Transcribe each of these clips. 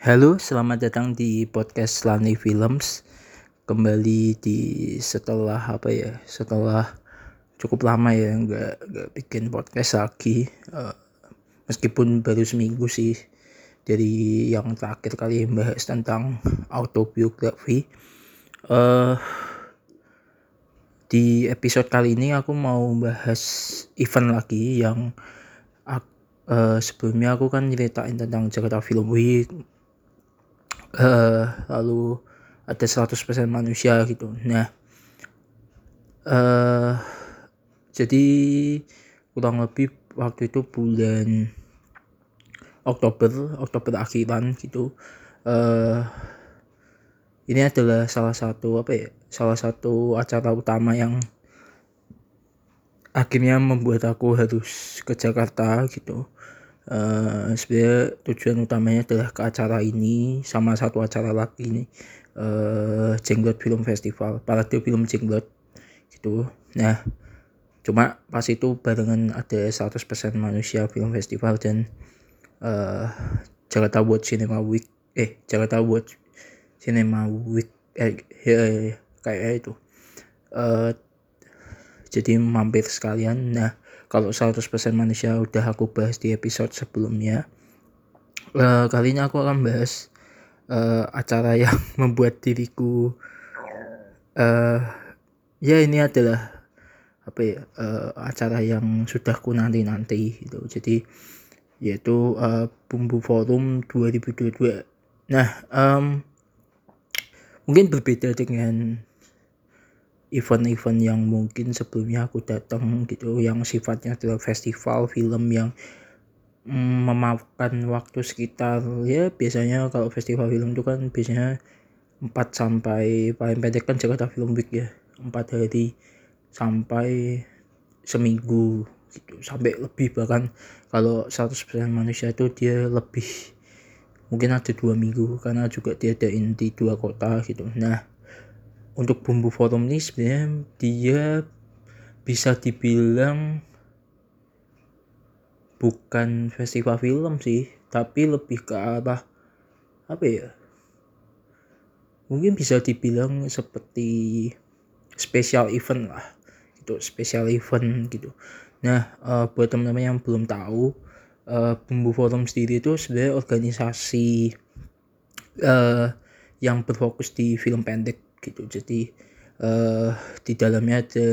Halo, selamat datang di podcast Lani Films. Kembali di setelah apa ya? Setelah cukup lama ya nggak nggak bikin podcast lagi. Uh, meskipun baru seminggu sih dari yang terakhir kali membahas tentang autobiografi. Uh, di episode kali ini aku mau bahas event lagi yang uh, sebelumnya aku kan ceritain tentang Jakarta Film Week uh, lalu ada 100% manusia gitu. Nah uh, jadi kurang lebih waktu itu bulan Oktober Oktober akhiran gitu. Uh, ini adalah salah satu apa ya salah satu acara utama yang akhirnya membuat aku harus ke Jakarta gitu uh, sebenarnya tujuan utamanya adalah ke acara ini sama satu acara lagi ini uh, Jenglot Film Festival Parade Film Jenglot gitu. Nah cuma pas itu barengan ada 100% manusia film festival dan uh, Jakarta World Cinema Week eh Jakarta World Cinema Week eh ya kayak itu. Uh, jadi mampir sekalian. Nah kalau 100% manusia udah aku bahas di episode sebelumnya uh, kali ini aku akan bahas uh, acara yang membuat diriku uh, ya ini adalah apa ya uh, acara yang sudah ku nanti nanti gitu. Jadi yaitu uh, Bumbu Forum 2022 nah um, mungkin berbeda dengan event-event yang mungkin sebelumnya aku datang gitu yang sifatnya adalah festival film yang mm, memakan waktu sekitar. Ya biasanya kalau festival film itu kan biasanya 4 sampai paling pendek kan Jakarta Film Week ya. 4 hari sampai seminggu gitu sampai lebih bahkan. Kalau 100% manusia itu dia lebih mungkin ada dua minggu karena juga dia ada di dua kota gitu. Nah untuk bumbu forum ini sebenarnya dia bisa dibilang bukan festival film sih tapi lebih ke arah apa ya mungkin bisa dibilang seperti special event lah gitu special event gitu. Nah uh, buat teman-teman yang belum tahu uh, bumbu forum sendiri itu sebenarnya organisasi uh, yang berfokus di film pendek gitu. Jadi uh, di dalamnya ada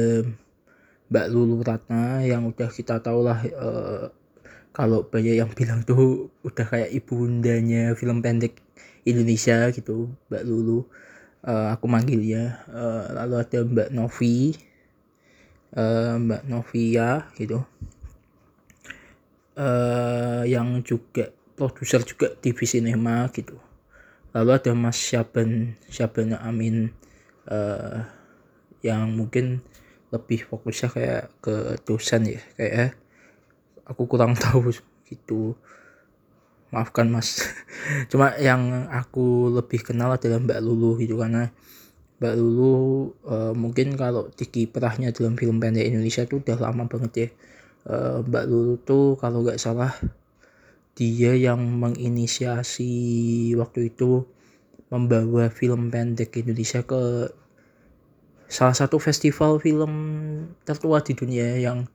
Mbak Lulu Ratna yang udah kita tahu lah uh, kalau banyak yang bilang tuh udah kayak ibundanya film pendek Indonesia gitu Mbak Lulu. Uh, aku manggilnya uh, lalu ada Mbak Novi. Uh, Mbak Novia gitu. Uh, yang juga produser juga TV Cinema gitu lalu ada Mas? Syaban Syaban Amin. Uh, yang mungkin lebih fokusnya kayak ke dosen ya kayak aku kurang tahu gitu. Maafkan mas. Cuma yang aku lebih kenal adalah Mbak Lulu gitu karena Mbak Lulu uh, mungkin kalau di kiprahnya dalam film pendek Indonesia itu udah lama banget ya. Uh, Mbak Lulu tuh kalau nggak salah dia yang menginisiasi waktu itu membawa film pendek Indonesia ke salah satu festival film tertua di dunia yang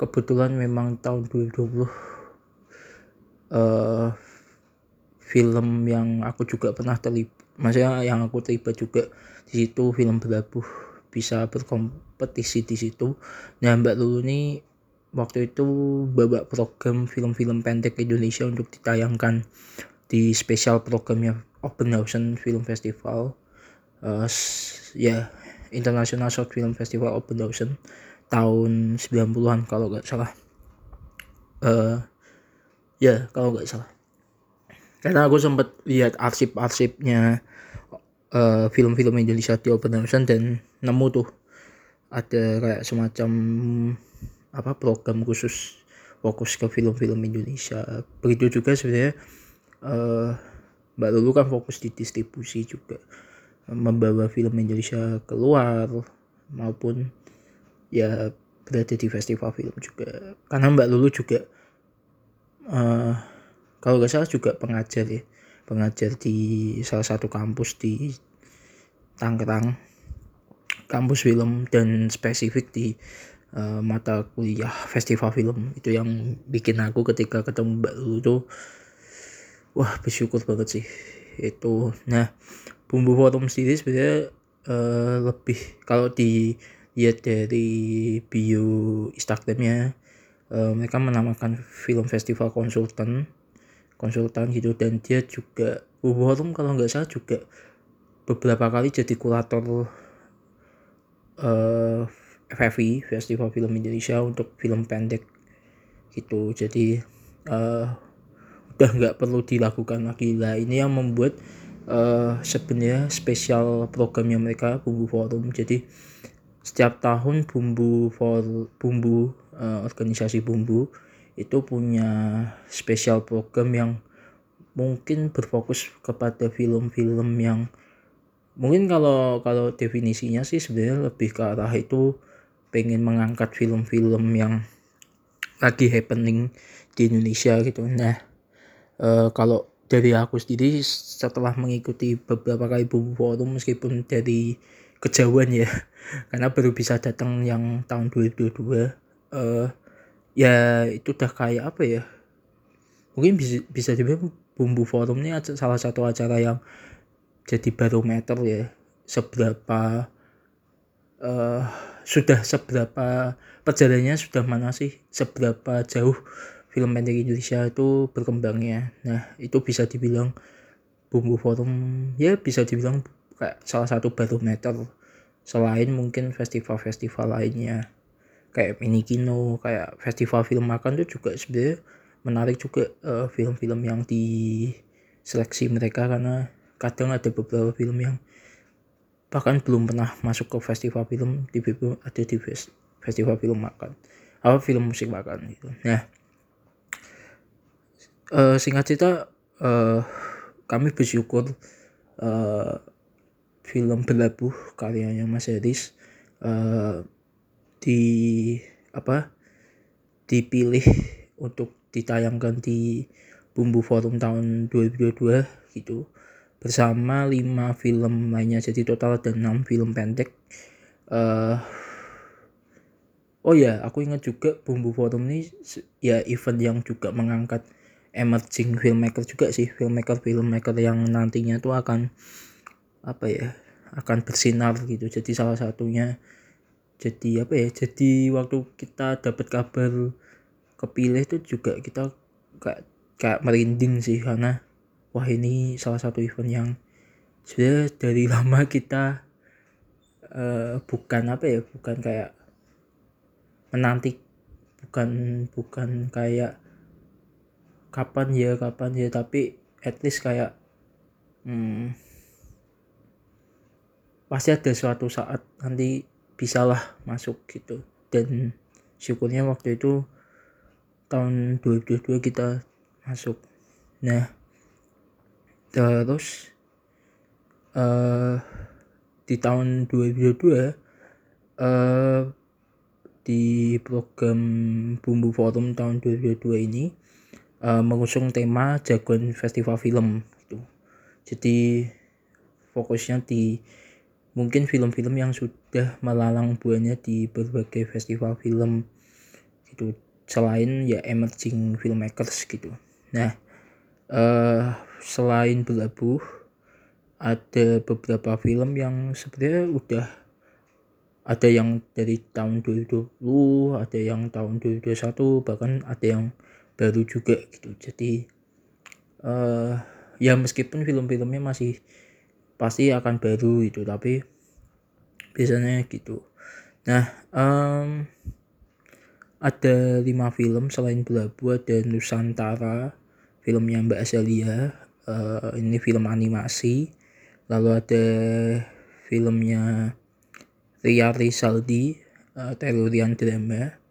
kebetulan memang tahun 2020 uh, eh, film yang aku juga pernah terlibat maksudnya yang aku terlibat juga di situ film berlabuh bisa berkompetisi di situ. Nah Mbak Lulu ini waktu itu babak program film-film pendek Indonesia untuk ditayangkan di spesial programnya Open House Film Festival. Uh, ya International Short Film Festival Open House tahun 90-an kalau nggak salah. Uh, ya kalau nggak salah. Karena aku sempat lihat arsip-arsipnya uh, film-film Indonesia di Open House dan nemu tuh ada kayak semacam apa program khusus fokus ke film-film Indonesia. Begitu juga sebenarnya uh, Mbak Lulu kan fokus di distribusi juga membawa film Indonesia keluar maupun ya berada di festival film juga. Karena Mbak Lulu juga uh, kalau nggak salah juga pengajar ya pengajar di salah satu kampus di Tangerang. Kampus film dan spesifik di uh, mata kuliah festival film. Itu yang bikin aku ketika ketemu Mbak Lulu tuh wah bersyukur banget sih. Itu nah bumbu forum sendiri sebenarnya uh, lebih kalau dilihat dari bio Instagramnya uh, mereka menamakan film festival konsultan konsultan gitu. Dan dia juga bumbu forum kalau nggak salah juga beberapa kali jadi kurator uh, FFI Festival Film Indonesia untuk film pendek gitu. Jadi uh, udah nggak perlu dilakukan lagi. Lah ini yang membuat uh, sebenarnya spesial programnya mereka bumbu forum. Jadi setiap tahun bumbu for bumbu uh, organisasi bumbu itu punya spesial program yang mungkin berfokus kepada film-film yang mungkin kalau kalau definisinya sih sebenarnya lebih ke arah itu pengen mengangkat film-film yang lagi happening di Indonesia gitu. Nah e, kalau dari aku sendiri setelah mengikuti beberapa kali bumbu forum meskipun dari kejauhan ya karena baru bisa datang yang tahun 2022 e, ya itu udah kayak apa ya mungkin bisa bisa dibilang bumbu forum ini salah satu acara yang jadi barometer ya seberapa uh, sudah seberapa perjalanannya sudah mana sih? Seberapa jauh film pendek Indonesia itu berkembangnya? Nah itu bisa dibilang bumbu forum ya bisa dibilang kayak salah satu barometer selain mungkin festival-festival lainnya. Kayak mini kino kayak festival film makan itu juga sebenarnya menarik juga uh, film-film yang di seleksi mereka karena kadang ada beberapa film yang bahkan belum pernah masuk ke festival film di ada di festival film makan. Apa film musik makan gitu. Nah uh, singkat cerita uh, kami bersyukur uh, film berlabuh karyanya Mas Eris uh, di apa dipilih untuk ditayangkan di Bumbu Forum tahun 2022 gitu bersama 5 film lainnya jadi total ada 6 film pendek. Uh, oh ya aku ingat juga Bumbu Forum ini ya event yang juga mengangkat emerging filmmaker juga sih. Filmmaker filmmaker yang nantinya tuh akan apa ya akan bersinar gitu. Jadi salah satunya jadi apa ya jadi waktu kita dapat kabar kepilih itu juga kita kayak kayak merinding sih karena wah ini salah satu event yang sudah dari lama kita uh, bukan apa ya bukan kayak menanti bukan bukan kayak kapan ya kapan ya tapi at least kayak hmm, pasti ada suatu saat nanti bisalah masuk gitu. Dan syukurnya waktu itu tahun 2022 kita masuk. Nah terus uh, di tahun 2022 uh, di program Bumbu Forum tahun 2022 ini uh, mengusung tema jagoan festival film gitu. Jadi fokusnya di mungkin film-film yang sudah melalang buahnya di berbagai festival film gitu selain ya emerging filmmakers gitu. Nah, uh, selain berlabuh ada beberapa film yang sebenarnya udah ada yang dari tahun 2020 ada yang tahun 2021 bahkan ada yang baru juga gitu. Jadi uh, ya meskipun film-filmnya masih pasti akan baru itu tapi biasanya gitu. Nah um, ada lima film selain Belabu ada Nusantara filmnya Mbak Azalia uh, ini film animasi. Lalu ada filmnya Ria Rizaldi uh, Terurian Drama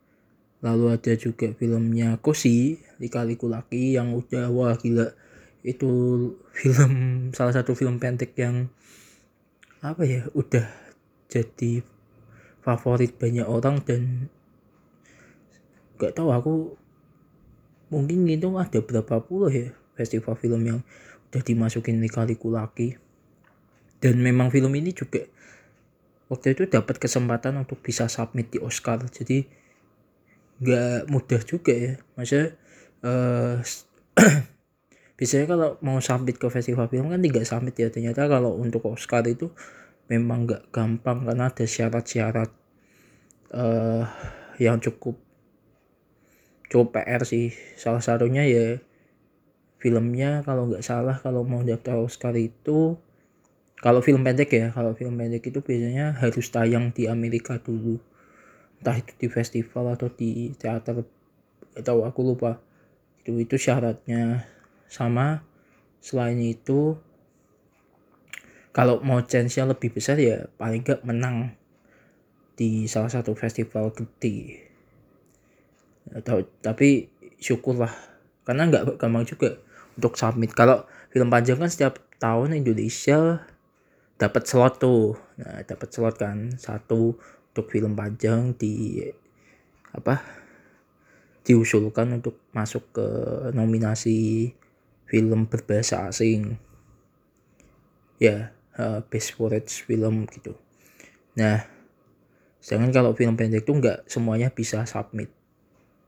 lalu ada juga filmnya Kosi Lika-Liku Laki yang udah wah gila. Itu film salah satu film pendek yang apa ya udah jadi favorit banyak orang dan gak tahu aku mungkin gitu ada berapa puluh ya festival film yang udah dimasukin lika-liku lagi dan memang film ini juga waktu itu dapat kesempatan untuk bisa submit di Oscar. Jadi nggak mudah juga ya. Maksudnya uh, biasanya kalau mau submit ke festival film kan tiga submit ya. Ternyata kalau untuk Oscar itu memang nggak gampang karena ada syarat-syarat uh, yang cukup cukup PR sih. Salah satunya ya filmnya kalau nggak salah kalau mau daftar Oscar itu kalau film pendek ya kalau film pendek itu biasanya harus tayang di Amerika dulu. Entah itu di festival atau di teater atau aku lupa. Itu itu syaratnya. Sama selain itu kalau mau chance-nya lebih besar ya paling nggak menang di salah satu festival gede. Atau tapi syukurlah. Karena nggak gampang juga untuk submit. Kalau film panjang kan setiap tahun Indonesia dapat slot tuh. Nah dapat slot kan satu untuk film panjang di apa diusulkan untuk masuk ke nominasi film berbahasa asing. Ya uh, best foreign film gitu. Nah sedangkan kalau film pendek tuh nggak semuanya bisa submit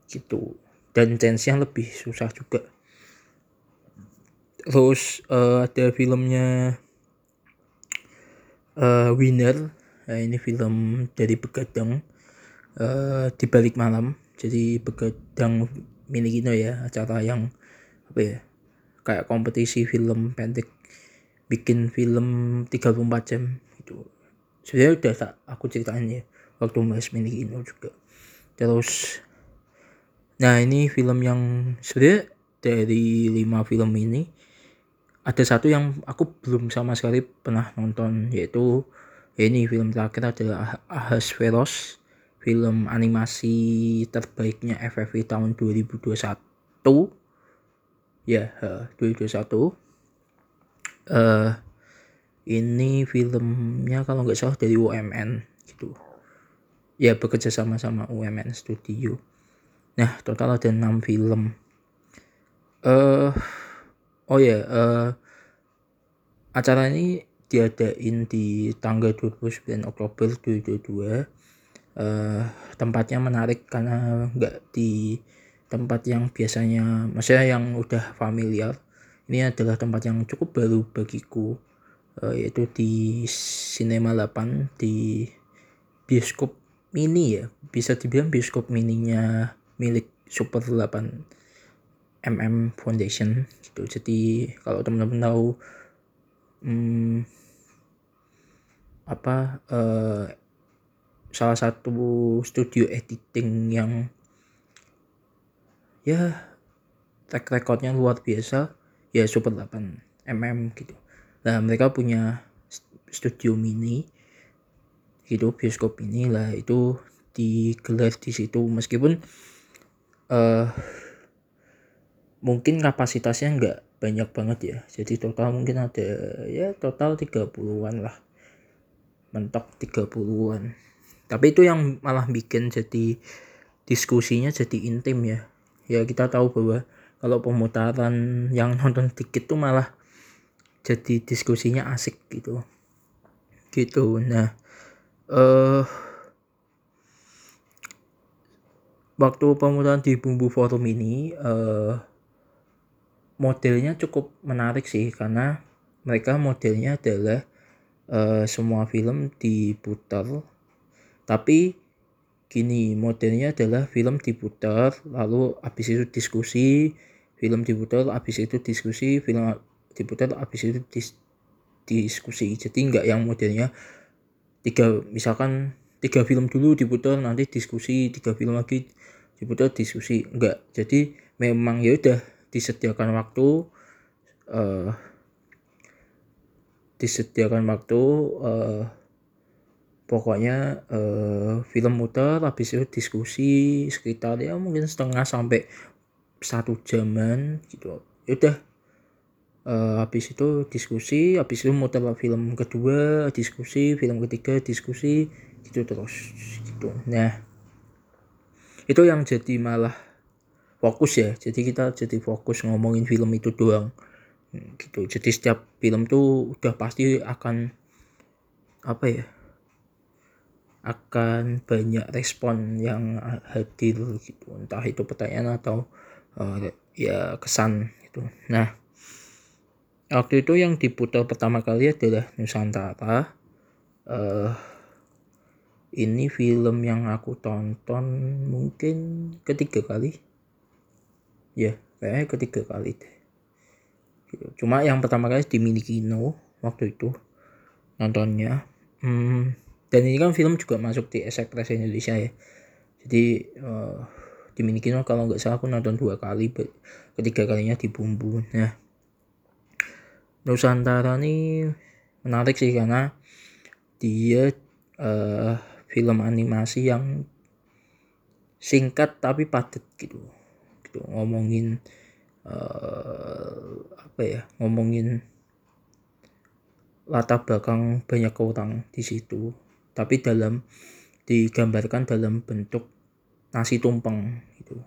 gitu. Dan chance-nya lebih susah juga terus uh, ada filmnya uh, Winner. Nah, ini film dari Begadang uh, di balik malam. Jadi Begadang milik ya acara yang apa ya kayak kompetisi film pendek bikin film 34 jam gitu. Sebenarnya udah tak aku ceritain ya waktu mas milik juga. Terus Nah ini film yang sebenarnya dari lima film ini ada satu yang aku belum sama sekali pernah nonton yaitu ya ini film terakhir adalah Ahas Veros film animasi terbaiknya FFV tahun 2021 ya uh, 2021 uh, ini filmnya kalau nggak salah dari UMN gitu. Ya bekerja sama sama UMN Studio. Nah, total ada 6 film. Eh uh, oh ya, uh, acara ini diadain di tanggal 29 Oktober 2022. Uh, tempatnya menarik karena nggak di tempat yang biasanya maksudnya yang udah familiar. Ini adalah tempat yang cukup baru bagiku uh, yaitu di Cinema 8 di bioskop mini ya. Bisa dibilang bioskop mininya milik Super 8 mm Foundation gitu. Jadi kalau teman-teman tahu hmm, apa uh, salah satu studio editing yang ya track recordnya luar biasa ya Super 8 mm gitu. Nah mereka punya studio mini gitu bioskop ini lah itu digelar di situ. Meskipun uh, mungkin kapasitasnya nggak banyak banget ya. Jadi total mungkin ada ya total 30-an lah. Mentok 30-an tapi itu yang malah bikin jadi diskusinya jadi intim ya. Ya kita tahu bahwa kalau pemutaran yang nonton dikit tuh malah jadi diskusinya asik gitu. Gitu. Nah eh uh, waktu pemutaran di bumbu forum ini uh, modelnya cukup menarik sih karena mereka modelnya adalah uh, semua film diputar. Tapi gini modelnya adalah film diputar lalu habis itu diskusi film diputar habis itu diskusi film diputar habis itu dis diskusi. Jadi enggak yang modelnya tiga misalkan tiga film dulu diputar nanti diskusi tiga film lagi diputar diskusi. Enggak jadi memang ya udah disediakan waktu uh, disediakan waktu uh, pokoknya uh, film muter habis itu diskusi sekitar ya mungkin setengah sampai satu jaman gitu. Ya udah uh, habis itu diskusi habis itu muter film kedua diskusi film ketiga diskusi gitu terus gitu. Nah itu yang jadi malah fokus ya. Jadi kita jadi fokus ngomongin film itu doang. Gitu. Jadi setiap film tuh udah pasti akan apa ya akan banyak respon yang hadir gitu. Entah itu pertanyaan atau uh, ya kesan gitu. Nah waktu itu yang diputar pertama kali adalah Nusantara. Uh, ini film yang aku tonton mungkin ketiga kali ya kayaknya ketiga kali deh. Cuma yang pertama kali di Mini Kino waktu itu nontonnya. Hmm, dan ini kan film juga masuk di Express Indonesia ya. Jadi uh, di Mini Kino kalau nggak salah aku nonton dua kali ketiga kalinya di Bumbu. Nah Nusantara ini menarik sih karena dia uh, film animasi yang singkat tapi padat gitu gitu. Ngomongin uh, apa ya ngomongin latar belakang banyak orang di situ. Tapi dalam digambarkan dalam bentuk nasi tumpeng gitu.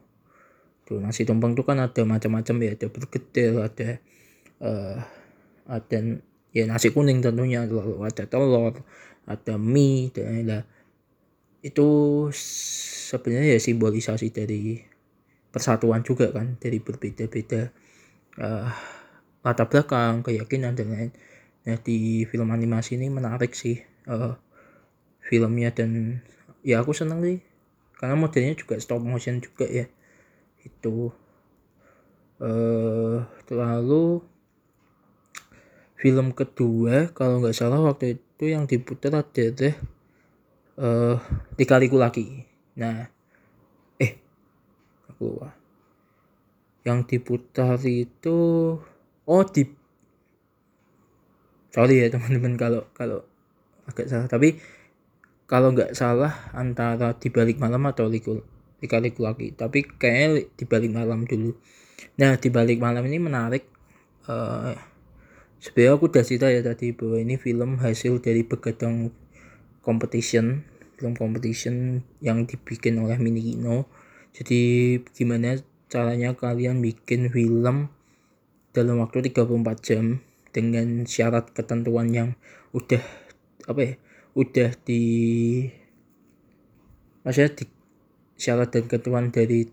Tuh nasi tumpeng itu kan ada macam-macam ya. Ada bergedel ada uh, ada ya nasi kuning tentunya lalu ada telur ada mie dan ada itu sebenarnya ya simbolisasi dari persatuan juga kan dari berbeda-beda uh, latar belakang keyakinan dan lain nah di film animasi ini menarik sih uh, filmnya dan ya aku senang sih karena modelnya juga stop motion juga ya itu uh, terlalu film kedua kalau nggak salah waktu itu yang diputar adalah uh, Dikaliku Lagi. Nah eh lupa yang diputar itu oh di sorry ya teman-teman kalau kalau agak salah. Tapi kalau nggak salah antara di balik malam atau liku dikaliku lagi. Tapi kayaknya di balik malam dulu. Nah di balik malam ini menarik uh, sebenarnya aku udah cerita ya tadi bahwa ini film hasil dari begadang competition film competition yang dibikin oleh Mini Kino jadi gimana caranya kalian bikin film dalam waktu 34 jam dengan syarat ketentuan yang udah apa ya udah di maksudnya di syarat dan ketentuan dari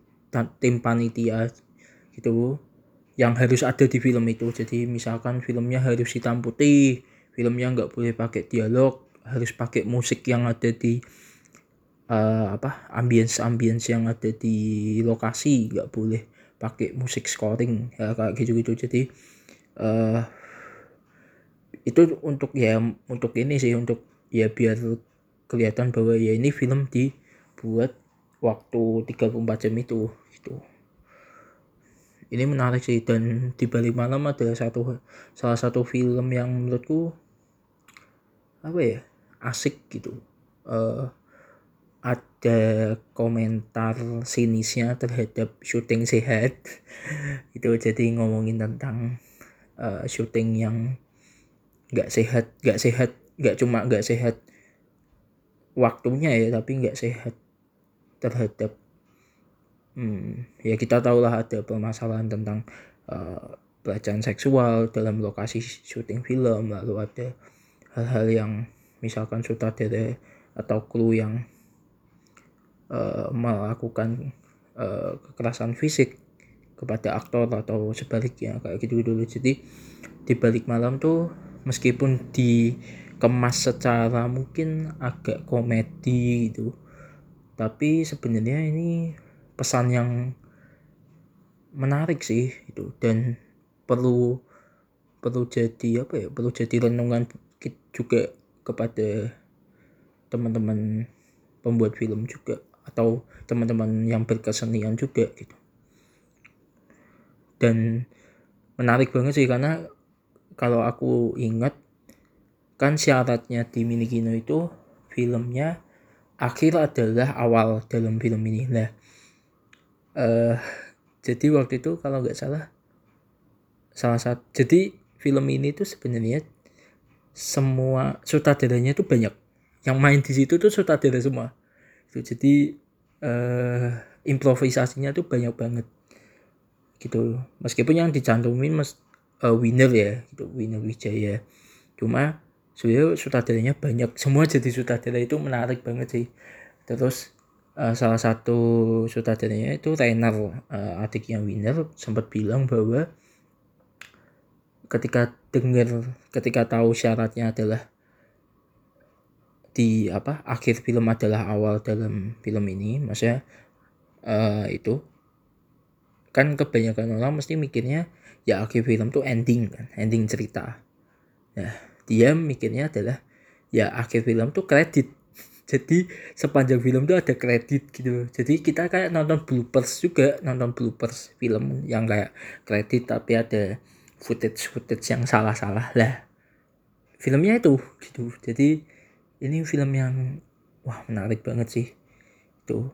tim panitia gitu yang harus ada di film itu. Jadi misalkan filmnya harus hitam putih filmnya nggak boleh pakai dialog harus pakai musik yang ada di uh, apa ambience ambience yang ada di lokasi nggak boleh pakai musik scoring ya kayak gitu gitu jadi uh, itu untuk ya untuk ini sih untuk ya biar kelihatan bahwa ya ini film dibuat waktu 34 jam itu gitu. Ini menarik sih dan di balik malam adalah satu salah satu film yang menurutku apa ya asik gitu. Uh, ada komentar sinisnya terhadap syuting sehat. Itu jadi ngomongin tentang uh, syuting yang nggak sehat nggak sehat nggak cuma nggak sehat waktunya ya tapi nggak sehat terhadap hmm, ya kita tahulah ada permasalahan tentang uh, pelecehan seksual dalam lokasi syuting film lalu ada hal-hal yang misalkan sutradara atau kru yang uh, melakukan uh, kekerasan fisik kepada aktor atau sebaliknya kayak gitu dulu. Jadi di balik malam tuh meskipun dikemas secara mungkin agak komedi gitu tapi sebenarnya ini pesan yang menarik sih itu dan perlu perlu jadi apa ya perlu jadi renungan juga kepada teman-teman pembuat film juga atau teman-teman yang berkesenian juga gitu. Dan menarik banget sih karena kalau aku ingat kan syaratnya di Minikino itu filmnya akhir adalah awal dalam film ini. Lah uh, jadi waktu itu kalau nggak salah salah satu jadi film ini tuh sebenarnya semua sutradaranya tuh banyak. Yang main di situ tuh sutradara semua itu jadi uh, improvisasinya tuh banyak banget. Gitu. Meskipun yang dicantumin mes uh, winner ya gitu. Winner Wijaya. Cuma sebenarnya sutradaranya banyak. Semua jadi sutradara itu menarik banget sih. Terus uh, salah satu sutradaranya itu Rainer uh, adiknya winner sempat bilang bahwa ketika dengar ketika tahu syaratnya adalah di apa akhir film adalah awal dalam film ini. Maksudnya uh, itu kan kebanyakan orang mesti mikirnya ya akhir film tuh ending kan ending cerita. Nah dia mikirnya adalah ya akhir film tuh kredit. Jadi sepanjang film tuh ada kredit gitu. Jadi kita kayak nonton bloopers juga nonton bloopers film yang kayak kredit tapi ada footage footage yang salah-salah lah. Filmnya itu gitu. Jadi ini film yang wah menarik banget sih. Tuh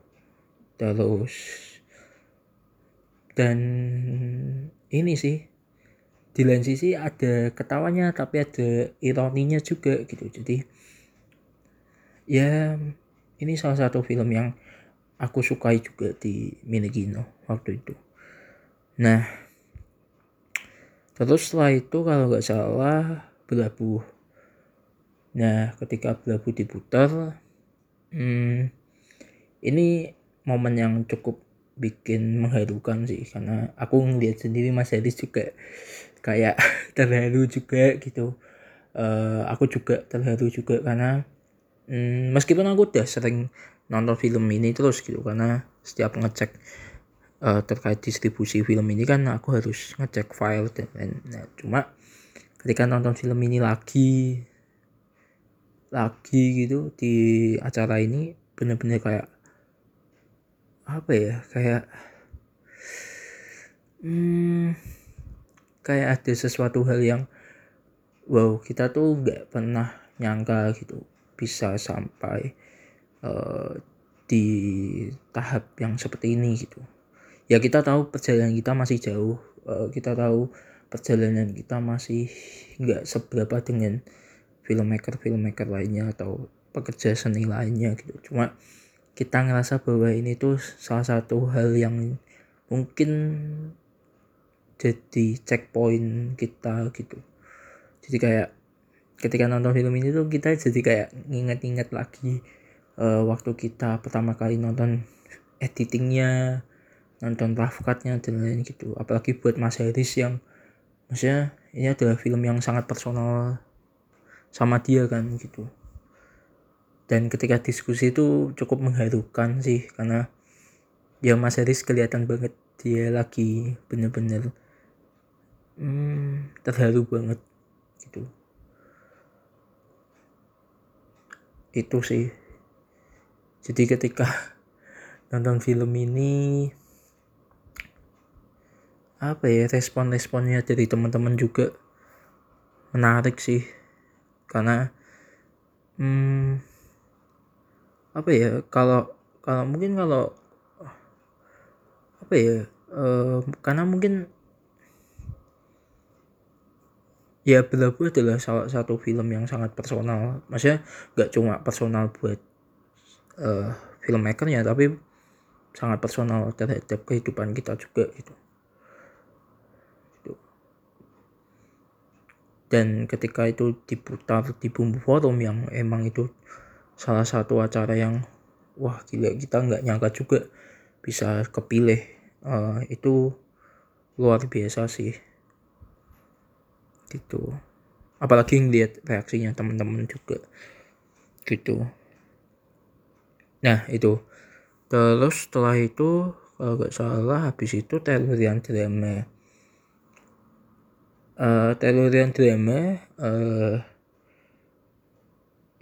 terus dan ini sih. Di lain sisi ada ketawanya tapi ada ironinya juga gitu. Jadi ya ini salah satu film yang aku sukai juga di Minegino waktu itu. Nah terus setelah itu kalau nggak salah berlabuh Nah, ketika Blabu diputar, hmm, ini momen yang cukup bikin mengharukan sih karena aku ngeliat sendiri Mas Haris juga kayak terharu juga gitu. Uh, aku juga terharu juga karena hmm, meskipun aku udah sering nonton film ini terus gitu karena setiap ngecek uh, terkait distribusi film ini kan aku harus ngecek file dan lain nah, cuma ketika nonton film ini lagi lagi gitu di acara ini bener-bener kayak apa ya kayak hmm, kayak ada sesuatu hal yang wow kita tuh nggak pernah nyangka gitu bisa sampai uh, di tahap yang seperti ini gitu. Ya kita tahu perjalanan kita masih jauh uh, kita tahu perjalanan kita masih nggak seberapa dengan filmmaker filmmaker lainnya atau pekerja seni lainnya gitu. Cuma kita ngerasa bahwa ini tuh salah satu hal yang mungkin jadi checkpoint kita gitu. Jadi kayak ketika nonton film ini tuh kita jadi kayak nginget-nginget lagi uh, waktu kita pertama kali nonton editingnya nonton rough cutnya dan lain gitu. Apalagi buat Mas Haris yang maksudnya ini adalah film yang sangat personal sama dia kan gitu. Dan ketika diskusi itu cukup mengharukan sih karena ya Mas Haris kelihatan banget dia lagi bener-bener hmm, terharu banget gitu. Itu sih. Jadi ketika nonton film ini apa ya respon-responnya dari teman-teman juga menarik sih karena hmm, apa ya kalau kalau mungkin kalau apa ya uh, karena mungkin ya Belabu adalah salah satu film yang sangat personal. Maksudnya nggak cuma personal buat uh, filmmakernya tapi sangat personal terhadap kehidupan kita juga gitu dan ketika itu diputar di bumbu forum yang emang itu salah satu acara yang wah gila kita nggak nyangka juga bisa kepilih uh, itu luar biasa sih. Gitu. Apalagi ngeliat reaksinya teman-teman juga. Gitu. Nah itu. Terus setelah itu kalau nggak salah habis itu terlihat drama uh, Tellurian Drama uh,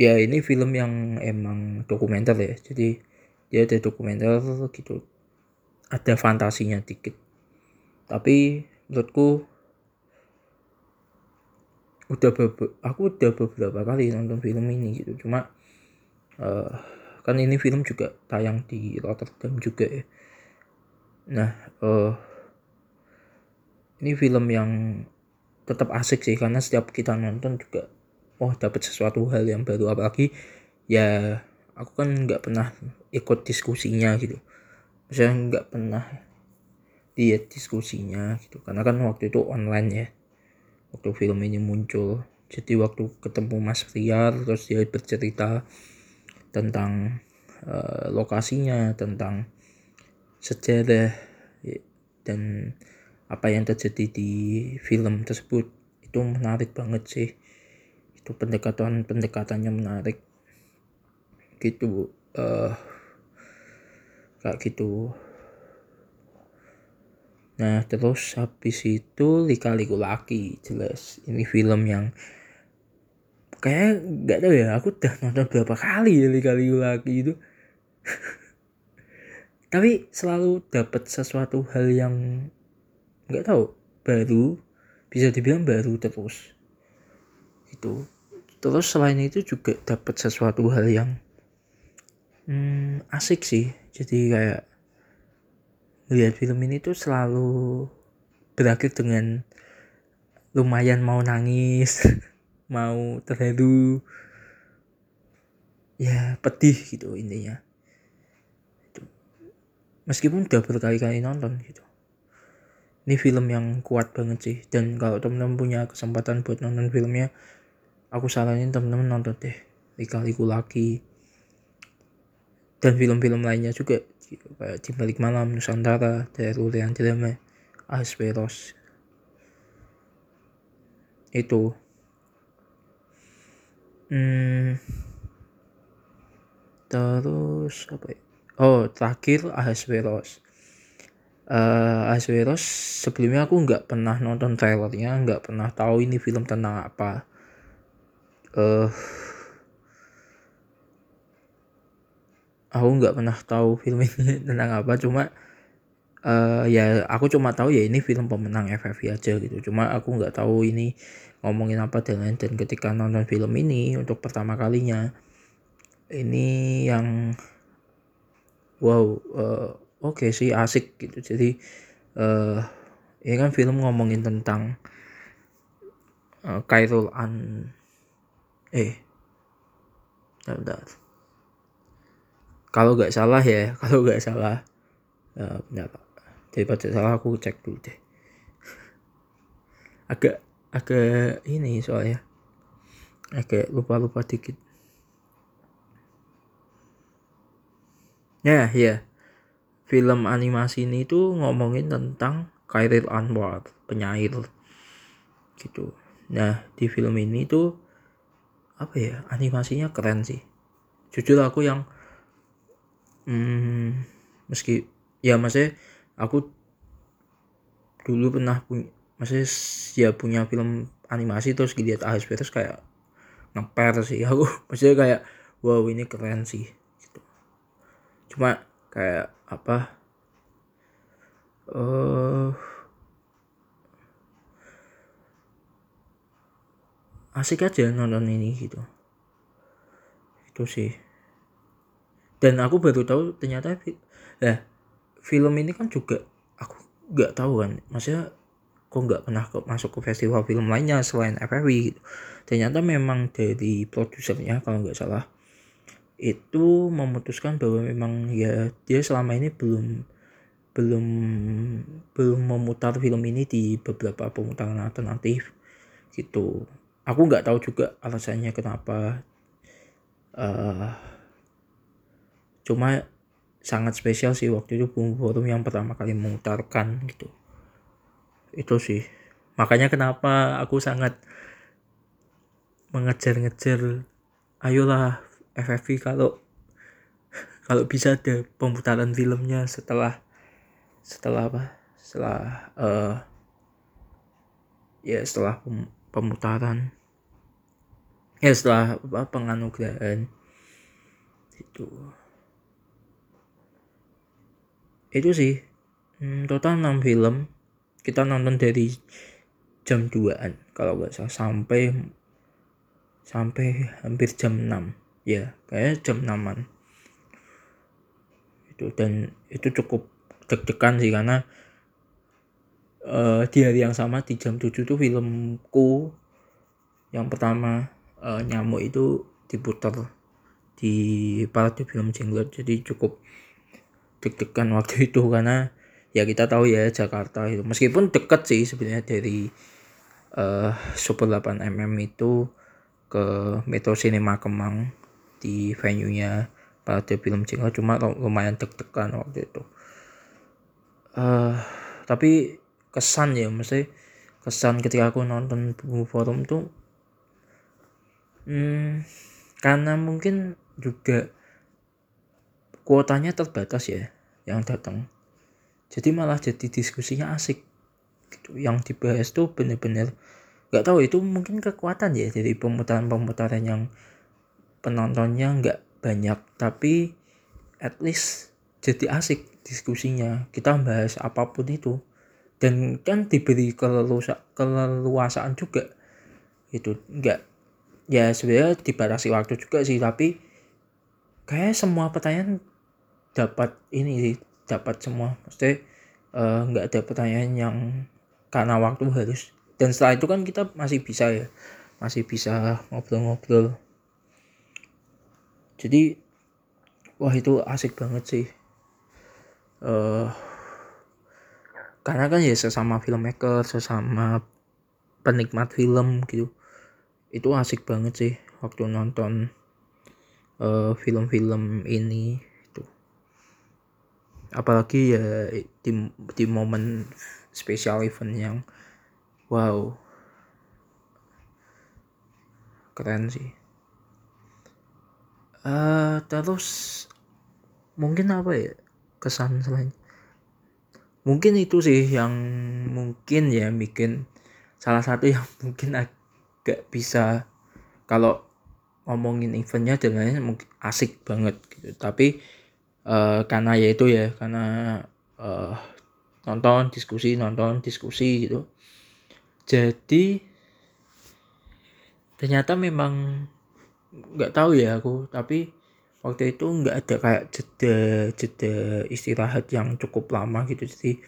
ya ini film yang emang dokumenter ya. Jadi dia ada dokumenter gitu. Ada fantasinya dikit. Tapi menurutku udah aku udah beberapa kali nonton film ini gitu. Cuma uh, kan ini film juga tayang di Rotterdam juga ya. Nah uh, ini film yang tetap asik sih karena setiap kita nonton juga oh dapat sesuatu hal yang baru. Apalagi ya aku kan nggak pernah ikut diskusinya gitu. Saya nggak pernah lihat diskusinya gitu. Karena kan waktu itu online ya. Waktu film ini muncul. Jadi waktu ketemu Mas Riar terus dia bercerita tentang uh, lokasinya tentang sejarah dan apa yang terjadi di film tersebut. Itu menarik banget sih. Itu pendekatan pendekatannya menarik. Gitu uh, kayak gitu. Nah terus habis itu lika-liku laki jelas. Ini film yang kayak nggak tahu ya aku udah nonton berapa kali ya kali lagi itu. Tapi selalu dapat sesuatu hal yang nggak tahu. Baru bisa dibilang baru terus. Itu terus selain itu juga dapat sesuatu hal yang hmm, asik sih. Jadi kayak lihat film ini tuh selalu berakhir dengan lumayan mau nangis mau terharu. Ya pedih gitu intinya. Meskipun udah berkali-kali nonton gitu ini film yang kuat banget sih dan kalau temen-temen punya kesempatan buat nonton filmnya aku saranin temen-temen nonton deh Lika-liku laki dan film-film lainnya juga gitu. kayak di balik malam Nusantara yang Drama Asperos itu Hmm. Terus apa ya? Oh, terakhir Ahasveros. Uh, Ahasveros sebelumnya aku nggak pernah nonton trailernya, nggak pernah tahu ini film tentang apa. Uh, aku nggak pernah tahu film ini tentang apa, cuma uh, ya aku cuma tahu ya ini film pemenang FFI aja gitu. Cuma aku nggak tahu ini ngomongin apa dan lain dan ketika nonton film ini untuk pertama kalinya ini yang wow uh, oke okay sih asik gitu. Jadi uh, ini kan film ngomongin tentang uh, Khairul An eh kalau nggak salah ya kalau nggak salah uh, bentar daripada salah aku cek dulu deh. Agak agak ini soalnya. Agak lupa-lupa dikit. Ya ya film animasi ini tuh ngomongin tentang Khairil Anwar penyair. Gitu. Nah di film ini tuh apa ya animasinya keren sih. Jujur aku yang hmm, meski ya maksudnya aku dulu pernah punya maksudnya dia punya film animasi terus dilihat ASP terus kayak ngeper sih aku. Maksudnya kayak wow ini keren sih gitu. Cuma kayak apa? Uh, asik aja nonton ini gitu. Itu sih. Dan aku baru tahu ternyata ya film ini kan juga aku nggak tahu kan. Maksudnya kok nggak pernah ke, masuk ke festival film lainnya selain FFI gitu. ternyata memang dari produsernya kalau nggak salah itu memutuskan bahwa memang ya dia selama ini belum belum belum memutar film ini di beberapa pemutaran alternatif gitu. Aku nggak tahu juga alasannya kenapa uh, cuma sangat spesial sih waktu itu Bumbu Forum yang pertama kali memutarkan gitu. Itu sih. Makanya kenapa aku sangat mengejar-ngejar ayolah FFV kalau kalau bisa ada pemutaran filmnya setelah setelah apa? Setelah uh, ya setelah pemutaran. Ya setelah apa penganugerahan. Itu. Itu sih. Hmm, total 6 film. Kita nonton dari jam 2an kalau nggak salah. Sampai sampai hampir jam 6 ya kayak jam 6an itu dan itu cukup deg-degan sih karena uh, di hari yang sama di jam 7 tuh filmku yang pertama uh, nyamuk itu diputar di parade film jenglot jadi cukup deg-degan waktu itu karena ya kita tahu ya Jakarta itu. Meskipun dekat sih sebenarnya dari uh, Super 8mm itu ke Metro Cinema Kemang di venue-nya pada film Cinta cuma lumayan deg-degan waktu itu. Uh, tapi kesan ya mesti kesan ketika aku nonton buku forum tuh hmm, karena mungkin juga kuotanya terbatas ya yang datang. Jadi malah jadi diskusinya asik. Gitu yang dibahas tuh bener-bener nggak tahu itu mungkin kekuatan ya jadi pemutaran-pemutaran yang penontonnya nggak banyak tapi at least jadi asik diskusinya. Kita bahas apa pun itu. Dan kan diberi keleluasa, keleluasaan juga. Itu enggak ya sebenarnya dibatasi waktu juga sih tapi kayak semua pertanyaan dapat ini sih dapat semua. Mesti uh, nggak ada pertanyaan yang karena waktu harus. Dan setelah itu kan kita masih bisa ya masih bisa ngobrol-ngobrol jadi wah itu asik banget sih. Uh, karena kan ya sesama filmmaker sesama penikmat film gitu itu asik banget sih waktu nonton eh, film-film ini itu apalagi ya di, di momen special event yang wow keren sih uh, terus mungkin apa ya kesan selain mungkin itu sih yang mungkin ya bikin salah satu yang mungkin agak bisa kalau ngomongin eventnya dengan mungkin asik banget gitu. Tapi uh, karena ya itu ya karena uh, nonton diskusi nonton diskusi gitu. Jadi ternyata memang nggak tahu ya aku tapi waktu itu nggak ada kayak jeda jeda istirahat yang cukup lama gitu. Jadi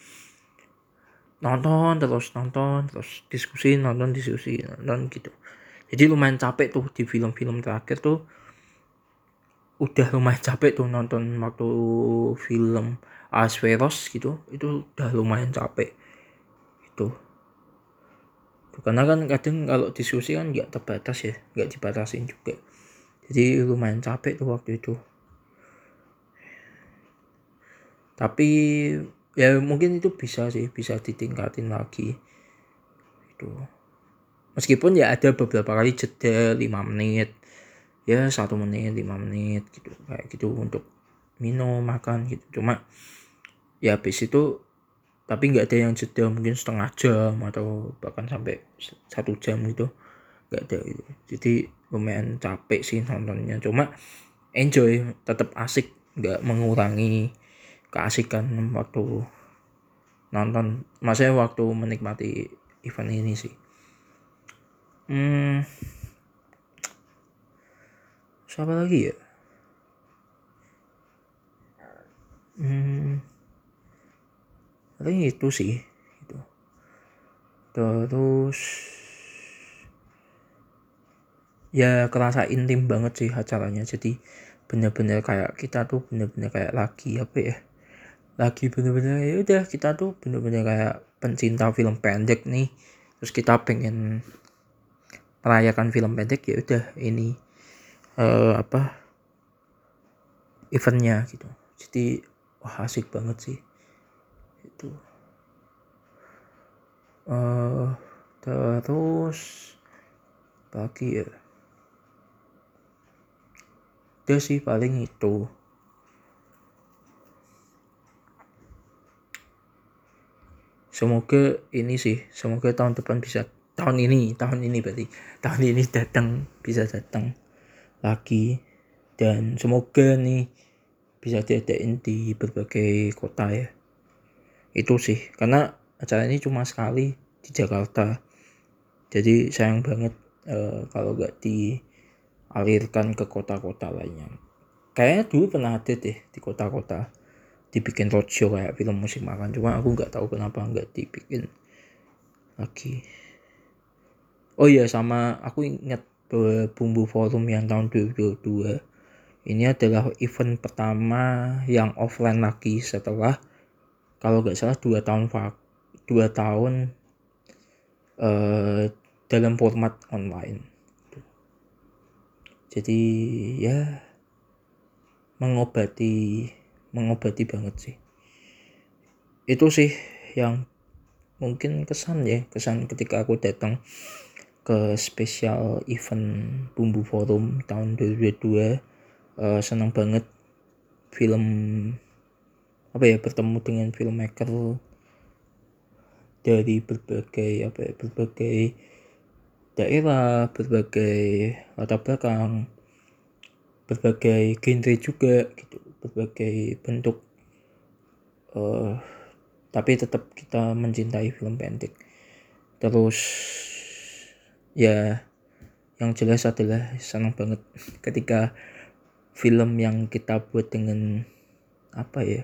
nonton terus nonton terus diskusi nonton diskusi nonton gitu. Jadi lumayan capek tuh di film-film terakhir tuh. Udah lumayan capek tuh nonton waktu film Asveros gitu. Itu udah lumayan capek itu karena kan kadang kalau diskusi kan nggak terbatas ya nggak dibatasin juga jadi lumayan capek tuh waktu itu. Tapi ya mungkin itu bisa sih bisa ditingkatin lagi. Itu. Meskipun ya ada beberapa kali jeda 5 menit. Ya satu menit lima menit gitu. Kayak gitu untuk minum makan gitu. Cuma ya habis itu tapi nggak ada yang jeda mungkin setengah jam atau bahkan sampai satu jam gitu. Nggak ada gitu. Jadi lumayan capek sih nontonnya. Cuma enjoy tetap asik. Nggak mengurangi keasikan waktu nonton. Maksudnya waktu menikmati event ini sih. Hmm. Siapa lagi ya? Hmm. Itu sih gitu. Terus ya kerasa intim banget sih acaranya. Jadi bener-bener kayak kita tuh bener-bener kayak lagi apa ya lagi bener-bener ya udah kita tuh bener-bener kayak pencinta film pendek nih. Terus kita pengen merayakan film pendek ya udah ini uh, apa eventnya gitu. Jadi wah asik banget sih. Itu. Uh, terus pagi ya udah sih paling itu. Semoga ini sih semoga tahun depan bisa tahun ini tahun ini berarti tahun ini datang bisa datang lagi. Dan semoga nih bisa diadain di berbagai kota ya. Itu sih karena acara ini cuma sekali di Jakarta. Jadi sayang banget uh, kalau gak di alirkan ke kota-kota lainnya. Kayaknya dulu pernah ada deh di kota-kota dibikin roadshow kayak film musik makan. Cuma aku nggak tahu kenapa nggak dibikin lagi. Oh iya sama aku ingat bahwa bumbu forum yang tahun 2022 ini adalah event pertama yang offline lagi setelah kalau nggak salah dua tahun dua tahun uh, dalam format online jadi ya mengobati mengobati banget sih. Itu sih yang mungkin kesan ya kesan ketika aku datang ke spesial event Bumbu Forum tahun 2022 uh, senang banget film apa ya bertemu dengan filmmaker dari berbagai apa ya berbagai daerah berbagai latar belakang berbagai genre juga gitu berbagai bentuk uh, tapi tetap kita mencintai film pendek. Terus ya yang jelas adalah senang banget ketika film yang kita buat dengan apa ya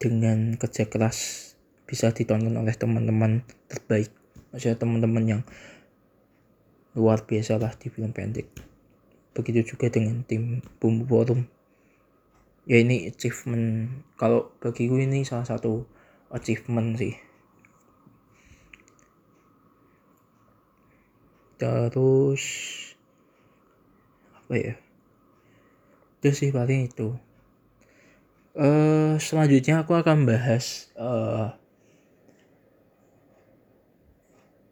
dengan kerja keras bisa ditonton oleh teman-teman terbaik. Maksudnya teman-teman yang luar biasa lah di film pendek. Begitu juga dengan tim bumbu forum ya ini achievement. Kalau bagiku ini salah satu achievement sih. Terus apa ya? Itu sih paling itu. Uh, selanjutnya aku akan bahas uh,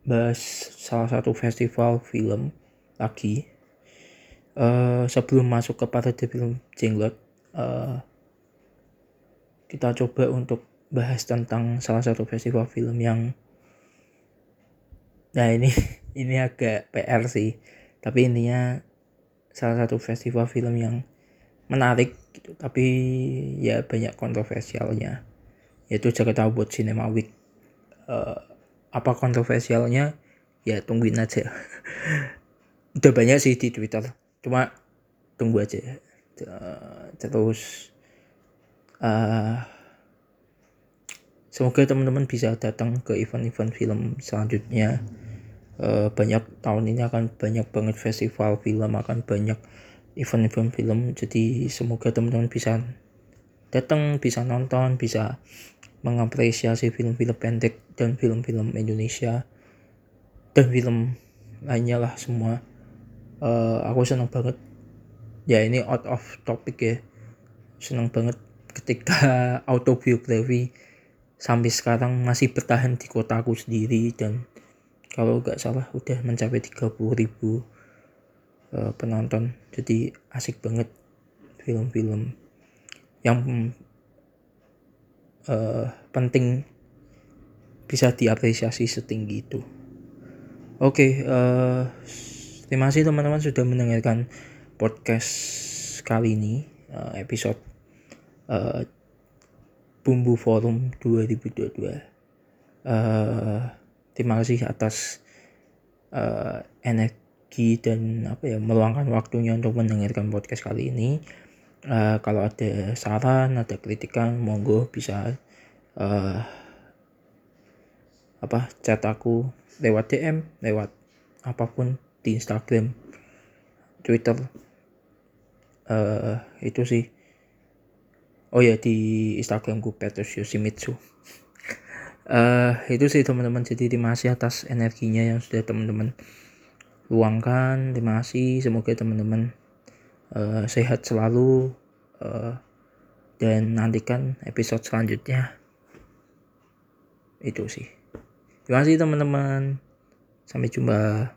bahas salah satu festival film lagi. Uh, sebelum masuk ke parade film jenglot uh, kita coba untuk bahas tentang salah satu festival film yang nah ini ini agak PR sih. Tapi intinya salah satu festival film yang menarik gitu tapi ya banyak kontroversialnya yaitu Jakarta buat Cinema Week. Uh, apa kontroversialnya? Ya tungguin aja. Udah banyak sih di Twitter. Cuma tunggu aja. Uh, terus uh, semoga teman-teman bisa datang ke event-event film selanjutnya. Uh, banyak tahun ini akan banyak banget festival film akan banyak event-event film. Jadi semoga teman-teman bisa datang bisa nonton bisa mengapresiasi film-film pendek dan film-film Indonesia dan film lainnya lah semua. Uh, aku senang banget. Ya ini out of topic ya. Senang banget ketika autobiografi sampai sekarang masih bertahan di kotaku sendiri dan kalau nggak salah udah mencapai 30 ribu uh, penonton. Jadi asik banget film-film yang uh, penting bisa diapresiasi setinggi itu oke okay, uh, terima kasih teman-teman sudah mendengarkan podcast kali ini uh, episode uh, Bumbu Forum 2022. Uh, terima kasih atas uh, energi dan apa ya meluangkan waktunya untuk mendengarkan podcast kali ini. Uh, kalau ada saran, ada kritikan, monggo bisa uh, apa chat aku lewat DM, lewat apa pun di Instagram, Twitter. Uh, itu sih. Oh ya di Instagramku Petrus Yoshimitsu. Uh, itu sih teman-teman. Jadi terima kasih atas energinya yang sudah teman-teman luangkan. Terima kasih. Semoga teman-teman uh, sehat selalu uh, dan nantikan episode selanjutnya. Itu sih. Terima kasih teman-teman. Sampai jumpa